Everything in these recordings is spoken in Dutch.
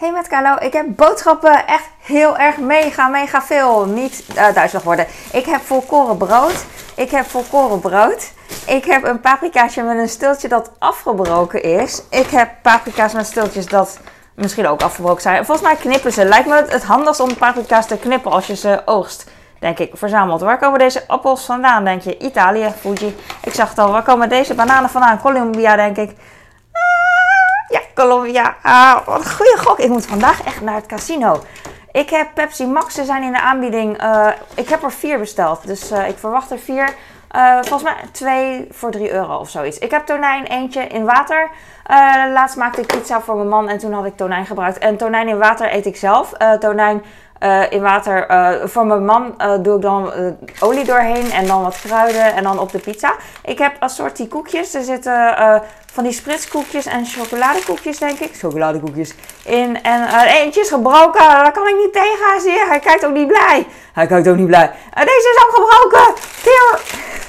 Hey met ik heb boodschappen echt heel erg mega, mega veel. Niet uh, duizelig worden. Ik heb volkoren brood. Ik heb volkoren brood. Ik heb een paprikaatje met een stiltje dat afgebroken is. Ik heb paprika's met stiltjes dat misschien ook afgebroken zijn. Volgens mij knippen ze. Lijkt me het, het handigst om paprika's te knippen als je ze oogst. Denk ik, verzameld. Waar komen deze appels vandaan, denk je? Italië, Fuji. Ik zag het al. Waar komen deze bananen vandaan? Colombia, denk ik. Colombia. Ah, wat een goede gok. Ik moet vandaag echt naar het casino. Ik heb Pepsi Max, ze zijn in de aanbieding. Uh, ik heb er vier besteld, dus uh, ik verwacht er vier. Uh, volgens mij twee voor 3 euro of zoiets. Ik heb tonijn eentje in water. laatst maakte ik pizza voor mijn man en toen had ik tonijn gebruikt. En tonijn in water eet ik zelf. tonijn in water voor mijn man doe ik dan olie doorheen en dan wat kruiden en dan op de pizza. Ik heb assortie koekjes. Er zitten van die spritskoekjes en chocoladekoekjes, denk ik. Chocoladekoekjes. In. En eentje is gebroken. Daar kan ik niet tegen. Zie? Hij kijkt ook niet blij. Hij kijkt ook niet blij. Deze is ook gebroken.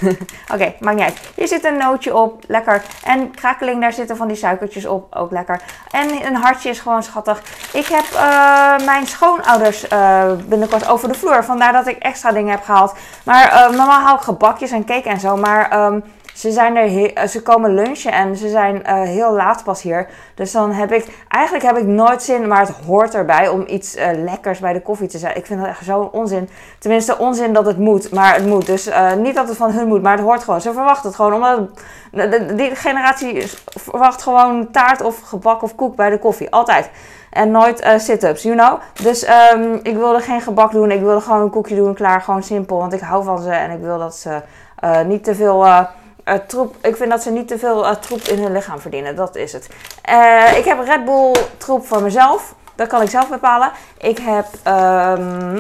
Oké, maakt niet uit. Hier zit een nootje op. Lekker. En krakeling, daar zitten van die suikertjes op. Ook lekker. En een hartje is gewoon schattig. Ik heb uh, mijn schoonouders binnenkort over de vloer. Vandaar dat ik extra dingen heb gehaald. Maar normaal haal ik gebakjes en cake en zo. Maar... Um, ze, zijn er eh, ze komen lunchen en ze zijn uh, heel laat pas hier. Dus dan heb ik, eigenlijk heb ik nooit zin, maar het hoort erbij om iets uh, lekkers bij de koffie te zijn. Ik vind dat echt zo'n onzin. Tenminste, onzin dat het moet, maar het moet. Dus niet dat het van hun moet, maar het hoort gewoon. Ze verwachten het gewoon, omdat die generatie verwacht gewoon taart of gebak of koek bij de koffie. Altijd. En nooit sit-ups, you know. Dus um, ik wilde geen gebak doen. Ik wilde gewoon een koekje doen, klaar. Gewoon simpel, want ik hou van ze en ik wil dat ze niet te veel uh, troep, ik vind dat ze niet te veel uh, troep in hun lichaam verdienen. Dat is het. Uh, ik heb Red Bull troep voor mezelf. Dat kan ik zelf bepalen. Ik heb um, ehm,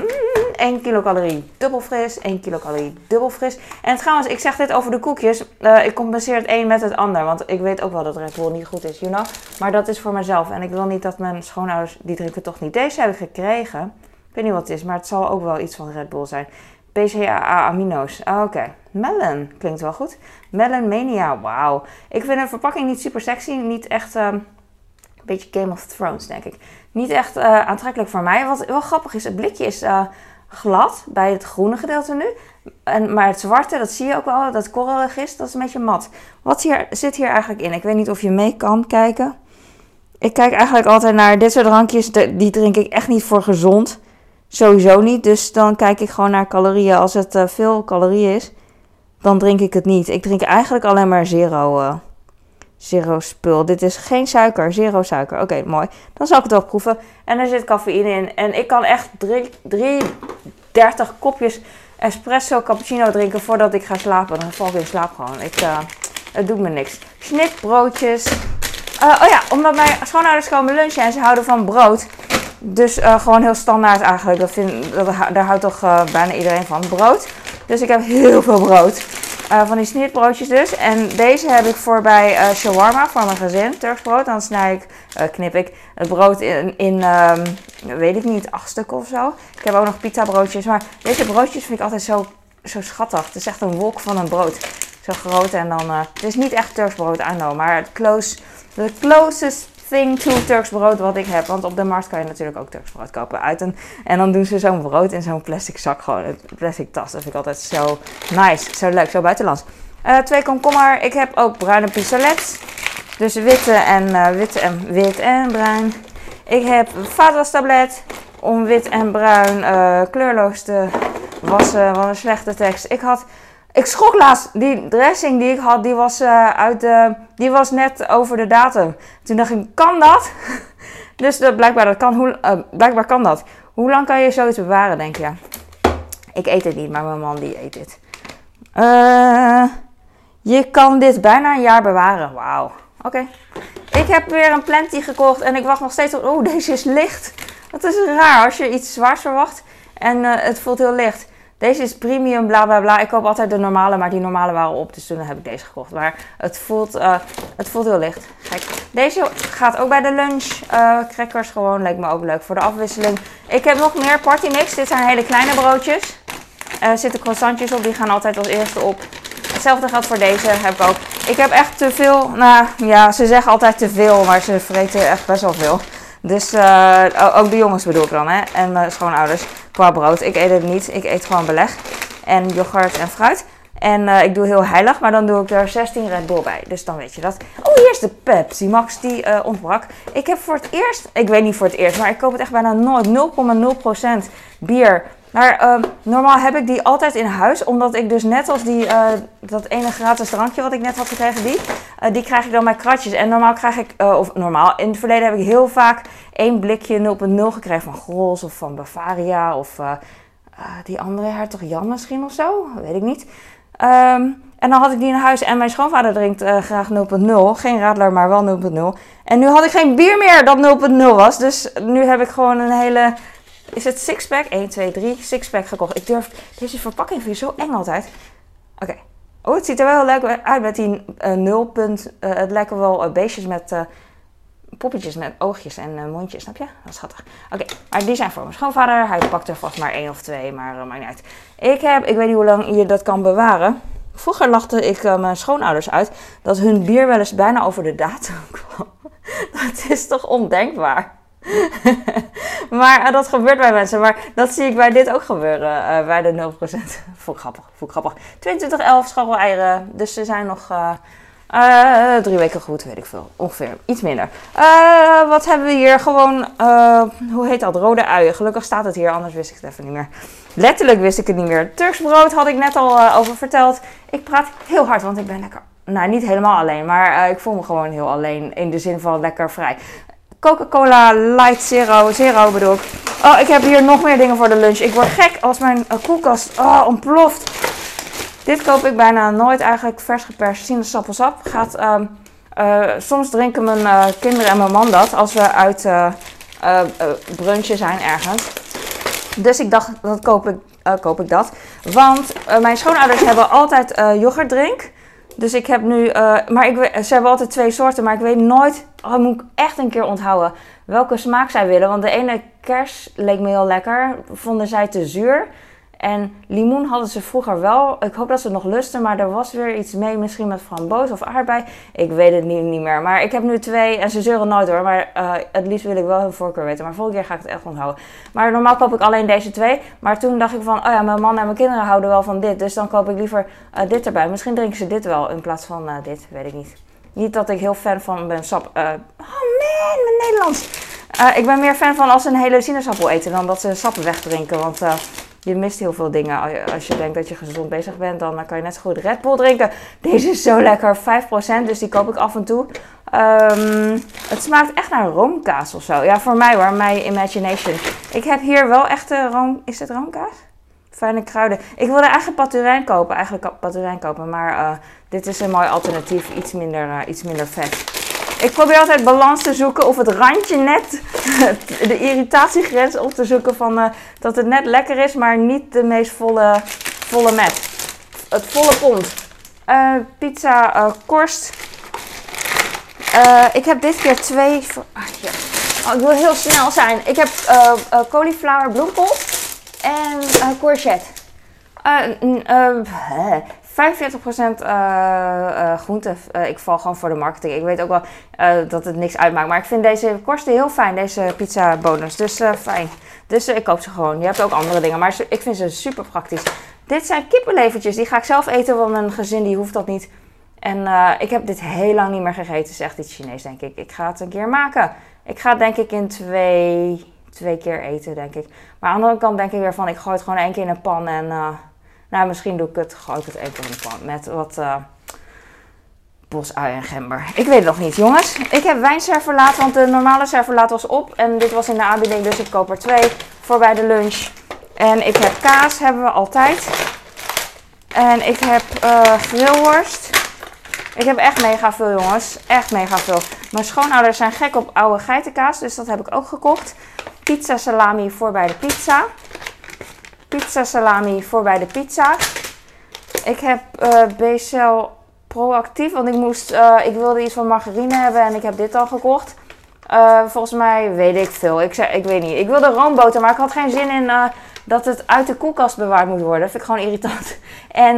1 kilocalorie dubbel fris, 1 kilocalorie dubbel fris. En trouwens, ik zeg dit over de koekjes. ik compenseer het een met het ander. Want ik weet ook wel dat Red Bull niet goed is, you know. Maar dat is voor mezelf. En ik wil niet dat mijn schoonouders, die drinken toch niet. Deze heb ik gekregen. Ik weet niet wat het is, maar het zal ook wel iets van Red Bull zijn. BCAA-amino's. Ah, oké. Melon klinkt wel goed. Melon Mania, wauw. Ik vind de verpakking niet super sexy. Niet echt. Um, een beetje Game of Thrones, denk ik. Niet echt uh, aantrekkelijk voor mij. Wat wel grappig is, het blikje is uh, glad bij het groene gedeelte nu. En, maar het zwarte, dat zie je ook wel, dat korrelig is, dat is een beetje mat. Wat hier, zit hier eigenlijk in? Ik weet niet of je mee kan kijken. Ik kijk eigenlijk altijd naar dit soort drankjes. Die drink ik echt niet voor gezond. Sowieso niet. Dus dan kijk ik gewoon naar calorieën. Als het uh, veel calorieën is, dan drink ik het niet. Ik drink eigenlijk alleen maar zero, uh, zero spul. Dit is geen suiker, zero suiker. Oké, mooi. Dan zal ik het wel proeven. En er zit cafeïne in. En ik kan echt 30 kopjes espresso cappuccino drinken voordat ik ga slapen. Dan val ik in slaap gewoon. Ik, uh, het doet me niks. Snitbroodjes. oh ja, omdat mijn schoonouders komen lunchen en ze houden van brood. Dus uh, gewoon heel standaard eigenlijk. Dat vind, dat, daar houdt toch uh, bijna iedereen van. Brood. Dus ik heb heel veel brood. Uh, van die snitbroodjes dus. En deze heb ik voor bij shawarma voor mijn gezin. Turks brood. Dan snij ik, knip ik het brood in, in um, weet ik niet, acht stukken of zo. Ik heb ook nog pizza broodjes. Maar deze broodjes vind ik altijd zo, zo schattig. Het is echt een wolk van een brood. Zo groot en dan... het is niet echt Turks brood, I know. Maar het close, the closest thing to Turks brood wat ik heb. Want op de markt kan je natuurlijk ook Turks brood kopen uit. Een, en dan doen ze zo'n brood in zo'n plastic zak, gewoon een plastic tas. Dat vind ik altijd zo nice, zo leuk, zo buitenlands. Uh, twee komkommer. Ik heb ook bruine pistolets. Dus witte en, uh, witte en wit en bruin. Ik heb vaatwastablet om wit en bruin uh, kleurloos te wassen. Wat een slechte tekst. Ik had ik schrok laatst. Die dressing die ik had, die was, uh, uit die was net over de datum. Toen dacht ik, kan dat? dus uh, blijkbaar, dat kan, hoe, uh, blijkbaar kan dat. Hoe lang kan je zoiets bewaren, denk je? Ik eet het niet, maar mijn man die eet dit. je kan dit bijna een jaar bewaren. Wauw. Oké. Ik heb weer een planty gekocht en ik wacht nog steeds op... Oeh, deze is licht. Dat is raar als je iets zwaars verwacht en het voelt heel licht. Deze is premium, bla bla bla. Ik koop altijd de normale, maar die normale waren op. Dus toen heb ik deze gekocht. Maar het voelt, uh, het voelt heel licht. Kijk, deze gaat ook bij de lunch. Uh, crackers gewoon, leek me ook leuk voor de afwisseling. Ik heb nog meer party mix. Dit zijn hele kleine broodjes. Er zitten croissantjes op, die gaan altijd als eerste op. Hetzelfde geldt voor deze, heb ik ook. Ik heb echt te veel, nou ja, ze zeggen altijd te veel, maar ze vreten echt best wel veel. Dus uh, ook de jongens bedoel ik dan, hè. En mijn schoonouders qua brood. Ik eet het niet. Ik eet gewoon beleg. En yoghurt en fruit. En uh, ik doe heel heilig, maar dan doe ik er 16 Red Bull bij. Dus dan weet je dat. Oh, hier is de Pepsi Max, die uh, ontbrak. Ik heb voor het eerst, ik weet niet voor het eerst, maar ik koop het echt bijna nooit. 0,0% bier. Maar uh, normaal heb ik die altijd in huis, omdat ik dus net als die, uh, dat ene gratis drankje wat ik net had gekregen, die, die krijg ik dan bij kratjes. En normaal krijg ik, of normaal, in het verleden heb ik heel vaak één blikje 0,0 gekregen van Grols of van Bavaria of die andere hertog Jan misschien of zo, weet ik niet. Um, en dan had ik die in huis en mijn schoonvader drinkt graag 0.0. Geen radler, maar wel 0.0. En nu had ik geen bier meer dat 0.0 was. Dus nu heb ik gewoon een hele... Is het sixpack? 1, 2, 3 sixpack gekocht. Ik durf... Deze verpakking vind je zo eng altijd. Oké. Oh, het ziet er wel leuk uit met die uh, 0. Uh, het lijken wel beestjes met poppetjes met oogjes en mondjes, snap je? Dat is schattig. Oké, maar die zijn voor mijn schoonvader. Hij pakt er vast maar één of twee, maar maakt niet uit. Ik heb, ik weet niet hoe lang je dat kan bewaren. Vroeger lachte ik mijn schoonouders uit dat hun bier wel eens bijna over de datum kwam. dat is toch ondenkbaar? maar uh, dat gebeurt bij mensen. Maar dat zie ik bij dit ook gebeuren. Uh, bij de 0%. Vond ik grappig. Ik grappig. 2211 scharrel-eieren. Dus ze zijn nog uh, drie weken goed, weet ik veel. Ongeveer. Iets minder. Wat hebben we hier? Gewoon, hoe heet dat? Rode uien. Gelukkig staat het hier, anders wist ik het even niet meer. Letterlijk wist ik het niet meer. Turks brood had ik net al over verteld. Ik praat heel hard, want ik ben lekker... Nou, niet helemaal alleen, maar ik voel me gewoon heel alleen. In de zin van lekker vrij. Coca-Cola Light Zero, Zero bedoel ik. Oh, ik heb hier nog meer dingen voor de lunch. Ik word gek als mijn koelkast oh, ontploft. Dit koop ik bijna nooit eigenlijk vers geperst sinaasappelsap. Gaat, uh, uh, soms drinken mijn uh, kinderen en mijn man dat als we uit brunchen zijn ergens. Dus ik dacht, dat koop ik, koop ik dat. Want mijn schoonouders hebben altijd yoghurtdrink. Dus ik heb nu, maar ik, ze hebben altijd twee soorten, maar ik weet nooit, oh, moet ik echt een keer onthouden welke smaak zij willen. Want de ene kers leek me heel lekker, vonden zij te zuur. En limoen hadden ze vroeger wel. Ik hoop dat ze nog lusten, maar er was weer iets mee, misschien met framboos of aardbei. Ik weet het niet, niet meer. Maar ik heb nu twee en ze zeuren nooit hoor. Maar uh, het liefst wil ik wel hun voorkeur weten. Maar volgende keer ga ik het echt onthouden. Maar normaal koop ik alleen deze twee. Maar toen dacht ik van, oh ja, mijn man en mijn kinderen houden wel van dit. Dus dan koop ik liever uh, dit erbij. Misschien drinken ze dit wel in plaats van uh, dit, weet ik niet. Niet dat ik heel fan van ben sap. oh man, mijn Nederlands. ik ben meer fan van als ze een hele sinaasappel eten dan dat ze sappen wegdrinken. Want je mist heel veel dingen. Als je denkt dat je gezond bezig bent, dan kan je net zo goed Red Bull drinken. Deze is zo lekker, 5%, dus die koop ik af en toe. Um, het smaakt echt naar roomkaas of zo. Ja, voor mij hoor, my imagination. Ik heb hier wel echte room... Is het roomkaas? Fijne kruiden. Ik wilde eigenlijk paturijn kopen, eigenlijk paturijn kopen, maar uh, dit is een mooi alternatief. Iets minder, uh, iets minder vet. Ik probeer altijd balans te zoeken of het randje net, de irritatiegrens op te zoeken van uh, dat het net lekker is, maar niet de meest volle, volle met. Het volle pond. Uh, pizza uh, korst. ik heb dit keer twee. Ah, ja. oh, ik wil heel snel zijn. Ik heb cauliflower bloempot en courgette. 45% uh, uh, groente. Uh, ik val gewoon voor de marketing. Ik weet ook wel dat het niks uitmaakt. Maar ik vind deze korsten heel fijn, deze pizza bonus. Dus fijn. Dus ik koop ze gewoon. Je hebt ook andere dingen. Maar ik vind ze super praktisch. Dit zijn kippenlevertjes. Die ga ik zelf eten, want mijn gezin die hoeft dat niet. En ik heb dit heel lang niet meer gegeten. Het is echt iets Chinees, denk ik. Ik ga het een keer maken. Ik ga het denk ik in twee, twee keer eten, denk ik. Maar aan de andere kant denk ik weer van... Ik gooi het gewoon één keer in een pan en nou, misschien doe ik het, gooi ik het even met wat uh, bosui en gember. Ik weet het nog niet, jongens. Ik heb wijnservelaat, want de normale servelaat was op. En dit was in de aanbieding, dus ik koop er twee voor bij de lunch. En ik heb kaas, hebben we altijd. En ik heb uh, grillworst. Ik heb echt mega veel, jongens. Echt mega veel. Mijn schoonouders zijn gek op oude geitenkaas, dus dat heb ik ook gekocht. Pizza salami voor bij de pizza pizza salami voor bij de pizza. Ik heb uh, proactief, want ik, moest, uh, ik wilde iets van margarine hebben en ik heb dit al gekocht. Uh, volgens mij weet ik veel. Ik, zei, ik weet niet. Ik wilde roomboter, maar ik had geen zin in dat het uit de koelkast bewaard moet worden. Dat vind ik gewoon irritant. En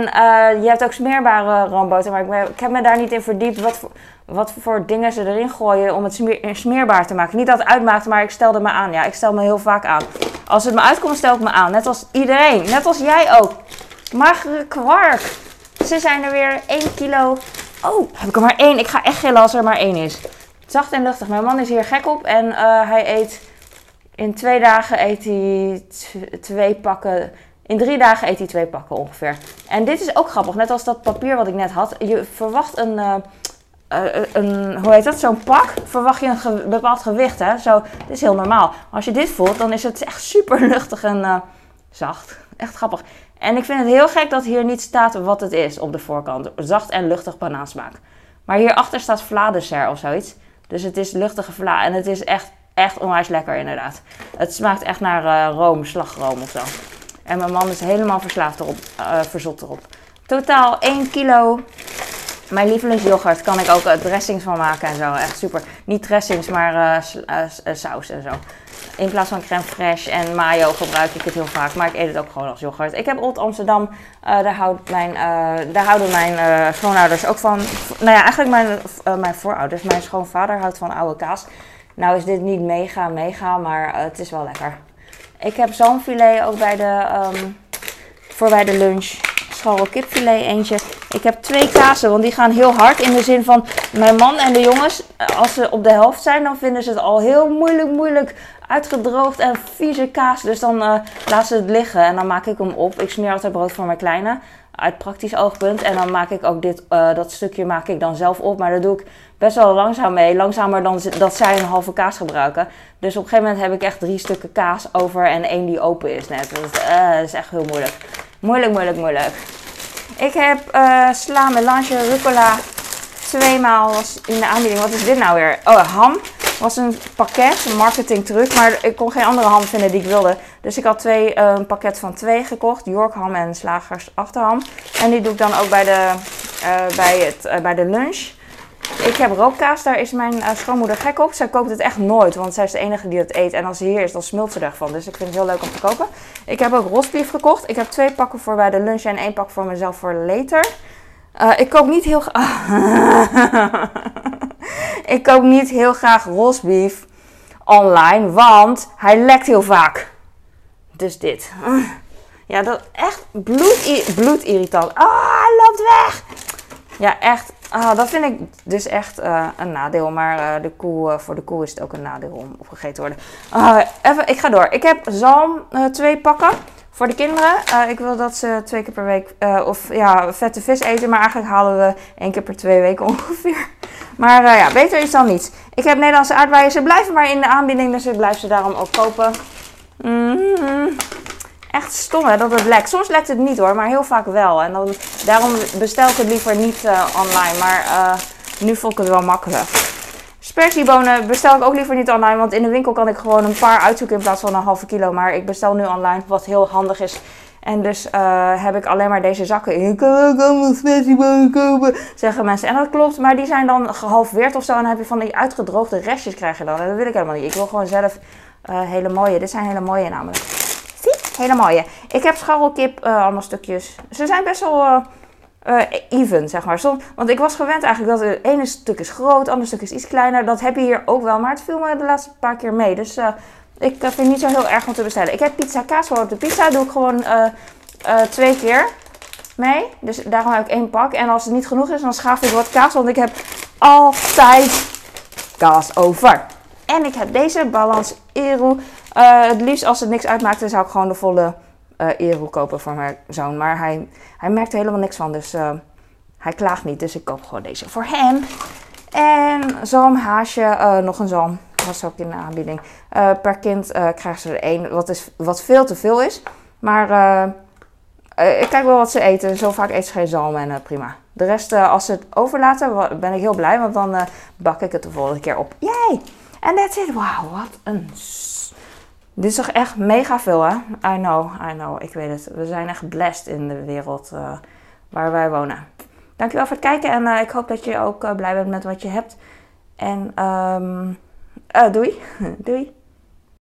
je hebt ook smeerbare roomboter, maar ik, ik, heb me daar niet in verdiept wat wat voor dingen ze erin gooien om het smeerbaar te maken. Niet dat het uitmaakt, maar ik stelde me aan. Ja, ik stel me heel vaak aan. Als het me uitkomt, stel ik me aan. Net als iedereen. Net als jij ook. Magere kwark. Ze zijn er weer 1 kilo. Oh, heb ik er maar één. Ik ga echt gillen als er maar één is. Zacht en luchtig. Mijn man is hier gek op. En uh, hij eet... In twee dagen eet hij twee pakken... In drie dagen eet hij twee pakken ongeveer. En dit is ook grappig. Net als dat papier wat ik net had. Je verwacht een... Uh, een, hoe heet dat? Zo'n pak, verwacht je een bepaald gewicht. Hè? Zo, is heel normaal. Als je dit voelt, dan is het echt super luchtig en uh, zacht. Echt grappig. En ik vind het heel gek dat hier niet staat wat het is op de voorkant. Zacht en luchtig banaansmaak. Maar hierachter staat Vladeser of zoiets. Dus het is luchtige vla. En het is echt, echt onwijs lekker inderdaad. Het smaakt echt naar room, slagroom of zo. En mijn man is helemaal verslaafd erop, verzot erop. Totaal 1 kilo. Mijn lievelingsyoghurt kan ik ook dressings van maken en zo. Echt super. Niet dressings, maar uh, saus en zo. In plaats van crème fraîche en mayo gebruik ik het heel vaak. Maar ik eet het ook gewoon als yoghurt. Ik heb Old Amsterdam. Daar, mijn, daar houden mijn schoonouders ook van. Nou ja, eigenlijk mijn, mijn voorouders. Mijn schoonvader houdt van oude kaas. Nou is dit niet mega, mega. Maar het is wel lekker. Ik heb zalmfilet ook bij de, um, voor bij de lunch. Scharrel kipfilet eentje. Ik heb twee kazen, want die gaan heel hard. In de zin van mijn man en de jongens, als ze op de helft zijn, dan vinden ze het al heel moeilijk, moeilijk uitgedroogd en vieze kaas. Dus dan uh, laat ze het liggen en dan maak ik hem op. Ik smeer altijd brood voor mijn kleine. Uit praktisch oogpunt. En dan maak ik ook dit, uh, dat stukje maak ik dan zelf op. Maar dat doe ik best wel langzaam mee. Langzamer dan dat zij een halve kaas gebruiken. Dus op een gegeven moment heb ik echt drie stukken kaas over en één die open is net. Uh, dat is echt heel moeilijk. Moeilijk, moeilijk, moeilijk. Ik heb uh, sla, melange, rucola. Tweemaal was in de aanbieding. Wat is dit nou weer? Oh, ham was een pakket, een marketing truc, maar ik kon geen andere ham vinden die ik wilde. Dus ik had twee, uh, een pakket van twee gekocht, York ham en slagers achterham. En die doe ik dan ook bij de, uh, bij het, bij de lunch. Ik heb rookkaas, daar is mijn schoonmoeder gek op. Zij koopt het echt nooit, want zij is de enige die het eet. En als ze hier is, dan smult ze ervan. Dus ik vind het heel leuk om te kopen. Ik heb ook rosbief gekocht. Ik heb twee pakken voor bij de lunch en één pak voor mezelf voor later. ik koop niet heel... ik koop niet heel graag rosbief online, want hij lekt heel vaak. Dus dit. Ja, dat echt bloed, bloedirritant. Ah, hij loopt weg. Ja, echt. Ah, dat vind ik dus echt uh, een nadeel. Maar uh, de koe, uh, voor de koe is het ook een nadeel om opgegeten te worden. even, ik ga door. Ik heb zalm twee pakken voor de kinderen. ik wil dat ze twee keer per week, of ja, vette vis eten. Maar eigenlijk halen we één keer per twee weken ongeveer. Maar ja, beter is dan niets. Ik heb Nederlandse aardbeien. Ze blijven maar in de aanbieding, dus ik blijf ze daarom ook kopen. Mm. Echt stom hè, dat het lekt. Soms lekt het niet hoor, maar heel vaak wel. En dan, daarom bestel ik het liever niet uh, online. Maar uh, nu vond ik het wel makkelijk. Spersiebonen bestel ik ook liever niet online, want in de winkel kan ik gewoon een paar uitzoeken in plaats van een halve kilo. Maar ik bestel nu online, wat heel handig is. En dus uh, heb ik alleen maar deze zakken. Ik kan ook allemaal spersiebonen kopen, zeggen mensen. En dat klopt, maar die zijn dan gehalveerd of zo. En dan heb je van die uitgedroogde restjes krijg je dan. En dat wil ik helemaal niet. Ik wil gewoon zelf hele mooie. Dit zijn hele mooie namelijk. Hele mooie. Ik heb scharrelkip, uh, allemaal stukjes. Ze zijn best wel even, zeg maar. Want ik was gewend eigenlijk dat het ene stuk is groot, het andere stuk is iets kleiner. Dat heb je hier ook wel, maar het viel me de laatste paar keer mee. Dus ik vind het niet zo heel erg om te bestellen. Ik heb pizza kaas voor op de pizza. Doe ik gewoon twee keer mee. Dus daarom heb ik één pak. En als het niet genoeg is, dan schaaf ik wat kaas. Want ik heb altijd kaas over. En ik heb deze Balans Eru. Uh, het liefst als het niks uitmaakt, dan zou ik gewoon de volle uh, kopen voor mijn zoon. Maar hij, hij merkt er helemaal niks van. Dus hij klaagt niet. Dus ik koop gewoon deze voor hem. En zalm, haasje, nog een zalm was ook in de aanbieding. Per kind krijgen ze er één, wat, is, wat veel te veel is. Maar ik kijk wel wat ze eten. Zo vaak eten ze geen zalm en prima. De rest, als ze het overlaten, ben ik heel blij. Want dan bak ik het de volgende keer op. Yay! En that's it. Wauw, wat een... Dit is toch echt mega veel, hè? I know, I know. Ik weet het. We zijn echt blessed in de wereld waar wij wonen. Dankjewel voor het kijken. En ik hoop dat je ook blij bent met wat je hebt. En... Um, doei. doei.